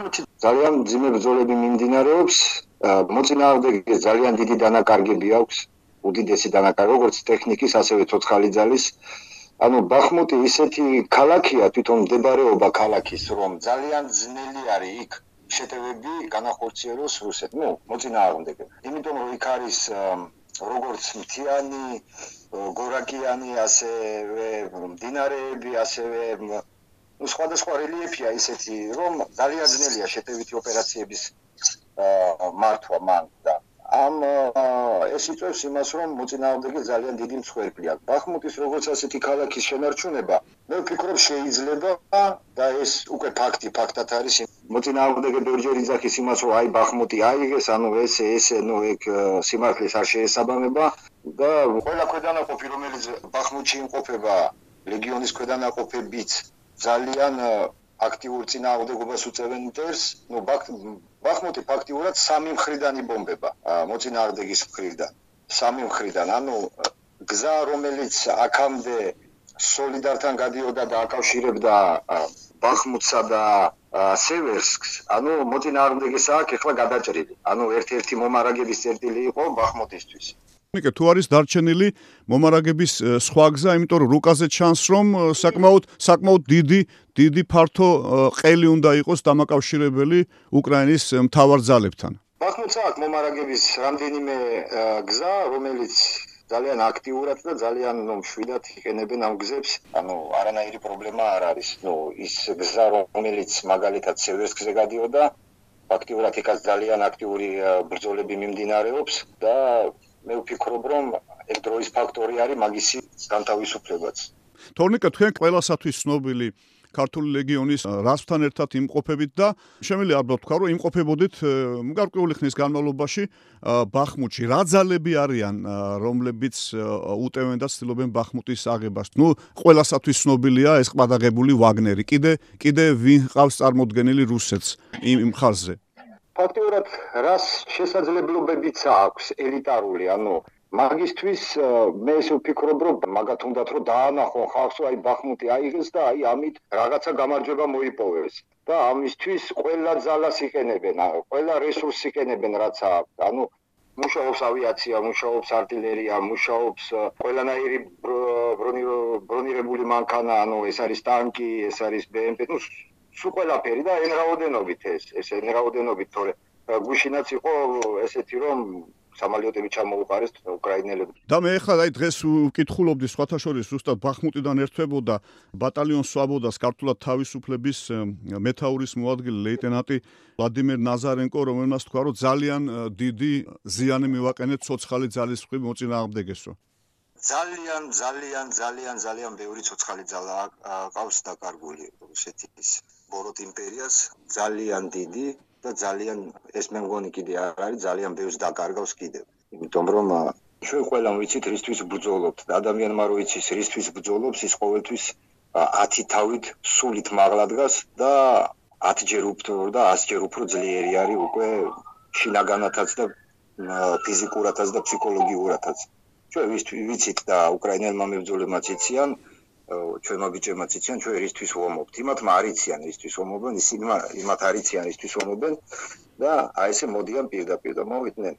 ბახმუთი ძალიან ძიმე ბრძოლები მიმდინარეობს. მოწინააღმდეგე ძალიან დიდი დანაკარგები აქვს. უდიდესი დანაკარგი, როგორც ტექნიკის, ასევე ცოცხალი ძალის. ანუ ბახმუთი ისეთი ქალაქია, თვითონ მდებარეობა ქალაქის, რომ ძალიან ძნელი არის იქ შეტევები განახორციელოს რუსეთ, ну, მოწინააღმდეგე. იმიტომ რომ იქ არის როგორც მთიანი, გორაკიანი, ასევე მდინარეები, ასევე ну სხვადასხვა რელიეფია ისეთი რომ ძალიან ძნელია შეტევითი ოპერაციების მართვა მან და ამ ეს იწევს იმას რომ მოწინააღმდეგე ძალიან დიდი მსხვერპლია ბახმუტის როგორც ასეთი ქალაქის შენარჩუნება მე ვფიქრობ შეიძლება და ეს უკვე ფაქტი ფაქტად არის მოწინააღმდეგე ბერჯერი ძახის იმას რომ აი ბახმუტი აიღეს ანუ ეს ეს ნუ ეგ სიმართლეს არ შეესაბამება და ყველა ქვედანაყოფი რომელიც ბახმუტში იმყოფება ლეგიონის ქვედანაყოფებიც ძალიან აქტიურ წინააღმდეგობას უწევენ ინტერს, ну ბახმუთი ფაქტიურად სამი მხრიდან იბომბება მოწინააღმდეგის მხრიდან. სამი მხრიდან, ანუ გზა რომელიც აქამდე სოლიდართან გადიოდა და აკავშირებდა ბახმუთსა და სევერსკს, ანუ მოწინააღმდეგეს აქ ეხლა გადაჭრილი. ანუ ერთ-ერთი მომარაგების წერტილი იყო ბახმუთისთვის. ნიკე თუ არის დარჩენილი მომარაგების სხვა გზა, იმიტომ რომ რუკაზე ჩანს რომ საკმაოდ საკმაოდ დიდი დიდი ფართო ყელი უნდა იყოს დამაკავშირებელი უკრაინის მთავარ ძალებთან. ბახმუთსა აქ მომარაგების რამდენიმე გზა, რომელიც ძალიან აქტიურად და ძალიან ნუ მშვიდად იყენებენ ამ გზებს, ანუ არანაირი პრობლემა არ არის. ნუ ის გზა რომელიც მაგალითად სევერსკზე გადიოდა, ფაქტიურად იქაც ძალიან აქტიური ბრძოლები მიმდინარეობს და მე ვფიქრობ რომ ეს დროის ფაქტორი არის მაგისი განთავისუფლებაც. თორნიკა თქვენ ყველასათვის ცნობილი ქართული ლეგიონის რასთან ერთად იმყოფებით და შემიძლია ალბათ თქვა რომ იმყოფებოდით გარკვეული ხნის განმავლობაში ბახმუთში. რა ძალები არიან რომლებიც უტევენ და ცდილობენ ბახმუტის აღებას? ნუ ყველასათვის ცნობილია ეს ყადაღებული ვაგნერი. კიდე კიდე ვინ ყავს წარმოდგენილი რუსეთს იმ ხაზზე ფაქტიურად რას შესაძლებლობებიც აქვს ელიტარული, ანუ მაგისტვის მე ესე ვფიქრობ, რომ მაგათ უნდათ რომ დაანახონ ხალხს, აი ბახმუტი აიღეს და აი ამით რაღაცა გამარჯვება მოიპოვეს. და ამისთვის ყველა ძალას იყენებენ, ყველა რესურსს იყენებენ, რაც აქვს. ანუ მუშაობს ავიაცია, მუშაობს артиლერია, მუშაობს ყველანაირი ბრონირებული მანქანა, ანუ ეს არის ტანკი, ეს არის BMP, ну სულ ყველაფერი და ენ რაოდენობით ეს ეს ენ რაოდენობით თორე გუშინაც იყო ესეთი რომ სამალიოტები ჩამოუყარეს უკრაინელებს. და მე ახლა აი დღეს ვკითხულობდი სხვათაშორის უბრალოდ ბახმუტიდან ერთვებოდა ბატალიონ სვაბოდას ქართულად თავისუფლების მეთაურის მოადგილე ლეიტენანტი ვლადიმერ ნაზარენკო, რომელმაც თქვა, რომ ძალიან დიდი ზიანი მივაყენეთ ცოცხალი ძალისხმი მოწინააღმდეგესო. ძალიან ძალიან ძალიან ძალიან ბევრი ცოცხალი ძალა ყავს დაკარგული რუსეთის ბოროტ იმპერიას ძალიან დიდი და ძალიან ეს მე მგონი კიდე არ არის ძალიან ბევრს დაკარგავს კიდევ. იმიტომ რომ ჩვენ ყველამ ვიცით რისთვის ბრძოლობთ და ადამიანმა რო იცის რისთვის ბრძოლობს ის ყოველთვის 10 თავით სულით მაღლა დგას და 10 ჯერ უფრო და 100 ჯერ უფრო ძლიერი არის უკვე შინაგანათაც და ფიზიკურათაც და ფსიქოლოგიურათაც. ჩვენ ვიცით და უკრაინელმა მებრძოლებმა ციციან ჩვენმა ბიჭებმა ციციან ჩვენ ერისთვის ვომობთ? იმათ მარიციან ერთვის ვომობენ ისინი იმათ არიციან ერთვის ვომობენ და აი ესე მოდიან პირდაპირ და მოვიდნენ